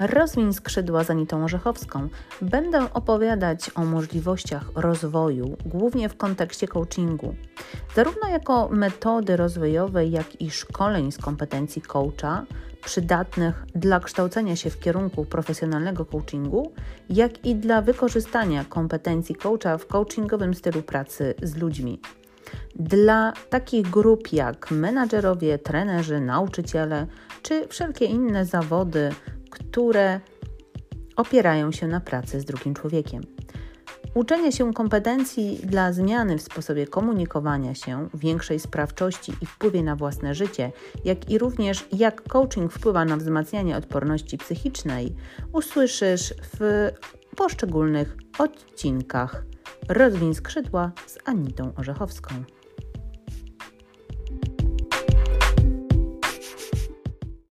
Rozwiń skrzydła z Anitą Orzechowską. Będę opowiadać o możliwościach rozwoju, głównie w kontekście coachingu. Zarówno jako metody rozwojowej, jak i szkoleń z kompetencji coacha, przydatnych dla kształcenia się w kierunku profesjonalnego coachingu, jak i dla wykorzystania kompetencji coacha w coachingowym stylu pracy z ludźmi. Dla takich grup jak menadżerowie, trenerzy, nauczyciele czy wszelkie inne zawody, które opierają się na pracy z drugim człowiekiem. Uczenie się kompetencji dla zmiany w sposobie komunikowania się, większej sprawczości i wpływie na własne życie, jak i również jak coaching wpływa na wzmacnianie odporności psychicznej, usłyszysz w poszczególnych odcinkach Rozwin skrzydła z Anitą Orzechowską.